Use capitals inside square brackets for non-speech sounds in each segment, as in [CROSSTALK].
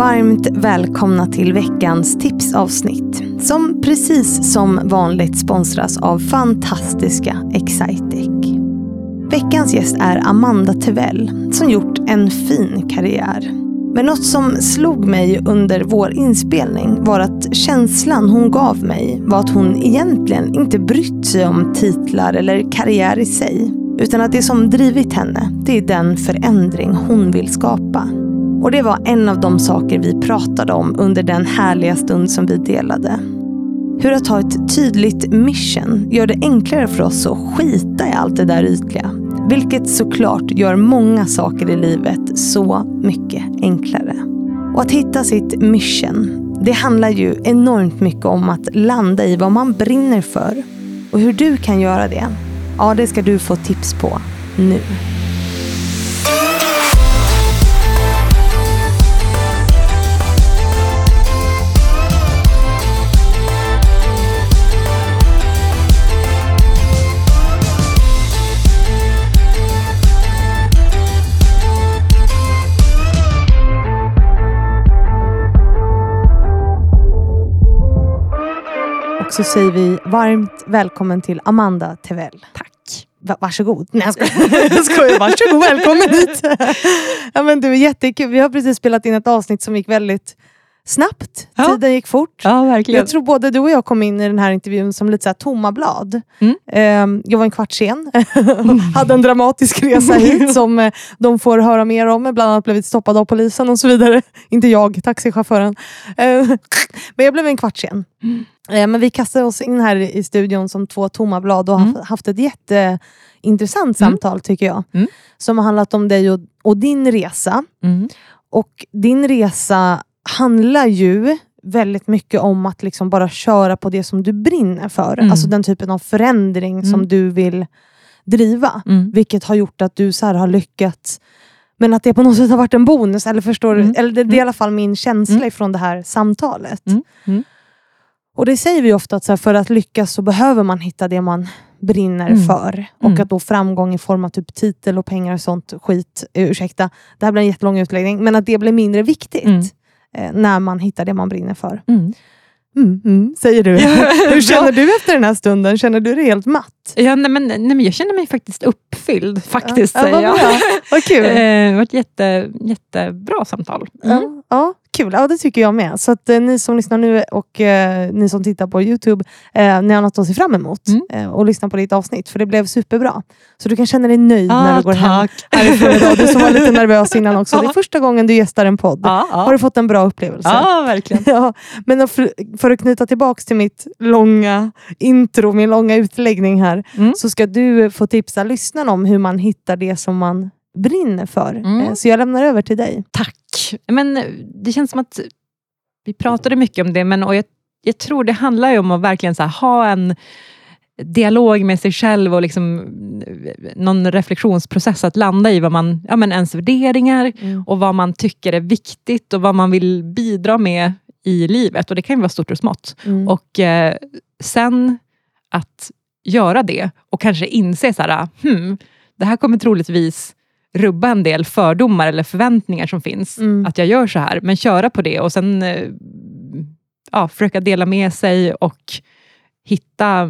Varmt välkomna till veckans tipsavsnitt som precis som vanligt sponsras av fantastiska Excitec. Veckans gäst är Amanda Tevell som gjort en fin karriär. Men något som slog mig under vår inspelning var att känslan hon gav mig var att hon egentligen inte brytt sig om titlar eller karriär i sig. Utan att det som drivit henne, det är den förändring hon vill skapa. Och det var en av de saker vi pratade om under den härliga stund som vi delade. Hur att ha ett tydligt mission gör det enklare för oss att skita i allt det där ytliga. Vilket såklart gör många saker i livet så mycket enklare. Och att hitta sitt mission, det handlar ju enormt mycket om att landa i vad man brinner för. Och hur du kan göra det, ja det ska du få tips på nu. Så säger vi varmt välkommen till Amanda Tevell. Tack. Va varsågod. Nej jag skojar. [LAUGHS] jag skojar. Varsågod, välkommen hit. ja, men du, jättekul. Vi har precis spelat in ett avsnitt som gick väldigt snabbt. Ja. Tiden gick fort. Ja. Jag tror både du och jag kom in i den här intervjun som lite så tomma blad. Mm. Ehm, jag var en kvart sen. [LAUGHS] Hade en dramatisk resa [LAUGHS] hit som eh, de får höra mer om. Bland annat blivit stoppad av polisen och så vidare. [LAUGHS] Inte jag, taxichauffören. Ehm, men jag blev en kvart sen. Ehm, men vi kastade oss in här i studion som två tomma blad och har Mm. haft- ett jätteintressant samtal tycker jag. Mm. Som har handlat om dig och, och din resa. Mm. Och din resa handlar ju väldigt mycket om att liksom bara köra på det som du brinner för. Mm. Alltså den typen av förändring som Mm. du vill driva. Mm. Vilket har gjort att du så här har lyckats. Men att det på något sätt har varit en bonus. Eller förstår du? Mm. Eller det, det är i Mm. alla fall min känsla Mm. ifrån det här samtalet. Mm. Och det säger vi ofta att så här, för att lyckas så behöver man hitta det man brinner Mm. för. Och Mm. att då framgång i form av typ titel och pengar och sånt skit, ursäkta, det här blir en jättelång utläggning, men att det blir mindre viktigt Mm. Eh, när man hittar det man brinner för. Mm. Mm, mm, säger du. [LAUGHS] Ja, Hur känner du efter den här stunden? Känner du dig helt matt? Ja, nej, men, nej, men jag känner mig faktiskt uppfylld, faktiskt. ja, säger vad jag. Vad kul. [LAUGHS] Eh, Det var ett jätte, jättebra samtal. Mm. Ja, kul. Ja, det tycker jag med. Så att eh, ni som lyssnar nu och eh, ni som tittar på Youtube, eh, ni har något att se fram emot Mm. eh, och lyssna på ditt avsnitt. För det blev superbra. Så du kan känna dig nöjd när du går hem tack. härifrån idag. Du som var lite nervös innan också. Det är [LAUGHS] första gången du gästar en podd. Ja, Har ja. du fått en bra upplevelse? ja, verkligen. [LAUGHS] Ja, men för, för att knyta tillbaks till mitt långa intro, min långa utläggning här, Mm. så ska du få tipsa lyssnarna om hur man hittar det som man brinner för. Mm. Eh, Så jag lämnar över till dig. Tack. Men det känns som att vi pratade mycket om det, men och jag, jag tror det handlar ju om att verkligen här, ha en dialog med sig själv och liksom, eh, någon reflektionsprocess att landa i vad man, ja, men ens värderingar och vad man tycker är viktigt och vad man vill bidra med i livet. Och Det kan ju vara stort och smått. Mm. Och eh, sen att göra det och kanske inse så här, hmm, det här kommer troligtvis rubba en del fördomar eller förväntningar som finns. Mm. Att jag gör så här, men köra på det och sen eh, ja, försöka dela med sig och hitta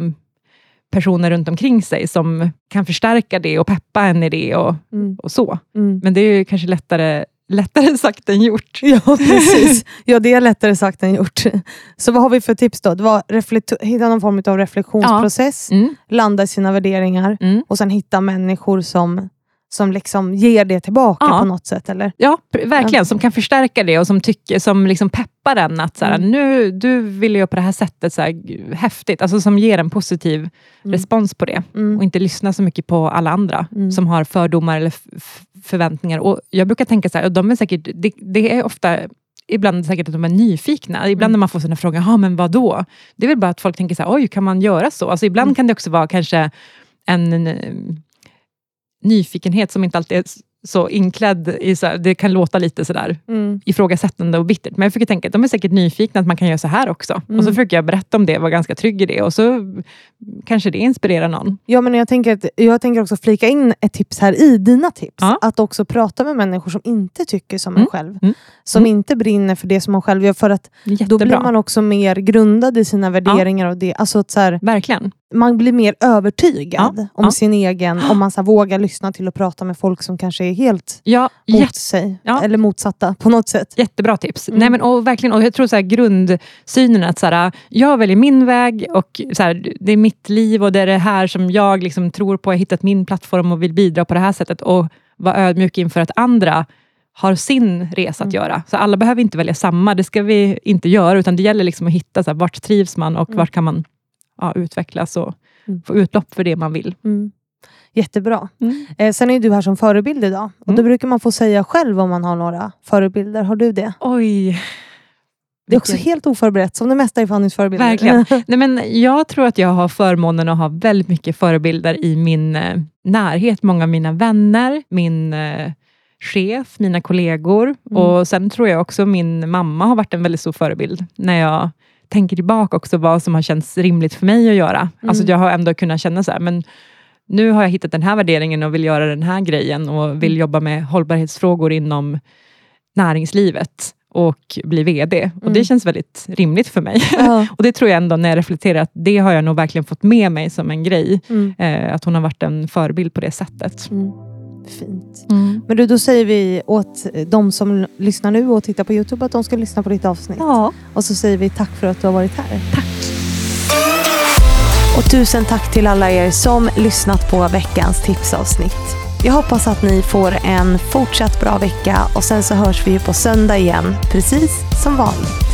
personer runt omkring sig som kan förstärka det och peppa en i det och, Mm. och så. Mm. Men det är ju kanske lättare, lättare [LAUGHS] sagt än gjort. Ja, precis. Ja, det är lättare sagt än gjort. Så vad har vi för tips då? Det var hitta någon form av reflektionsprocess, Mm, landa i sina värderingar mm. och sen hitta människor som, som liksom ger det tillbaka Ja. på något sätt. Eller? Ja, verkligen. Som kan förstärka det och som, tycker, som liksom peppar en att så här, Mm. nu, du vill göra på det här sättet, så här, häftigt. Alltså som ger en positiv Mm. respons på det. Mm. Och inte lyssna så mycket på alla andra Mm. som har fördomar eller förväntningar. Och Jag brukar tänka så här, de är säkert, det, det är ofta Ibland säkert att de är nyfikna. Ibland Mm. när man får såna frågor, ja men vad då? Det är väl bara att folk tänker så här, oj kan man göra så? Alltså ibland Mm. kan det också vara kanske en, en, eh, nyfikenhet som inte alltid är så inklädd i, så här, det kan låta lite sådär Mm. ifrågasättande och bittert, men jag försöker tänka att de är säkert nyfikna att man kan göra så här också. Och så Mm. försöker jag berätta om det, vara ganska trygg i det och så kanske det inspirerar någon. Ja, men jag, tänker att, jag tänker också flika in ett tips här i dina tips. Ja. Att också prata med människor som inte tycker som Mm. en själv. Mm. Som Mm. inte brinner för det som man själv gör. För att Jättebra. då blir man också mer grundad i sina värderingar. Och det. Alltså att så här, Verkligen. Man blir mer övertygad Ja, om ja. sin egen, om man så vågar lyssna till och prata med folk som kanske är helt Ja, mot sig. Eller motsatta på något sätt. jättebra tips. Mm. Nej, men, och verkligen, och jag tror så här, grundsynen att så här, jag väljer min väg och så här, det är mitt liv och det är det här som jag liksom tror på. Jag har hittat min plattform och vill bidra på det här sättet och vara ödmjuk inför att andra har sin resa att Mm. göra. Så alla behöver inte välja samma, det ska vi inte göra, utan det gäller liksom att hitta så här, vart trivs man och Mm. vart kan man ja, utvecklas och Mm. få utlopp för det man vill. Mm. Jättebra. Eh, sen är du här som förebild idag. Och Då Mm. brukar man få säga själv om man har några förebilder. Har du det? Oj. Det är också helt oförberett, som det mesta i Fannys förebilder. Verkligen. [LAUGHS] Nej, men jag tror att jag har förmånen att ha väldigt mycket förebilder i min eh, närhet. Många av mina vänner, min eh, chef, mina kollegor. Mm. Och Sen tror jag också min mamma har varit en väldigt stor förebild. När jag tänker tillbaka också vad som har känts rimligt för mig att göra. Alltså jag har ändå kunnat känna så här, men nu har jag hittat den här värderingen och vill göra den här grejen och vill Mm. jobba med hållbarhetsfrågor inom näringslivet och bli VD. Och Mm. Det känns väldigt rimligt för mig. Ja. [LAUGHS] Och det tror jag ändå när jag reflekterar att det har jag nog verkligen fått med mig som en grej. Mm. Eh, att hon har varit en förebild på det sättet. Mm. Fint. Men du, då säger vi åt de som lyssnar nu och tittar på Youtube att de ska lyssna på ditt avsnitt. Ja. Och så säger vi tack för att du har varit här. Tack. Och tusen tack till alla er som lyssnat på veckans tipsavsnitt. Jag hoppas att ni får en fortsatt bra vecka och sen så hörs vi ju på söndag igen, precis som vanligt.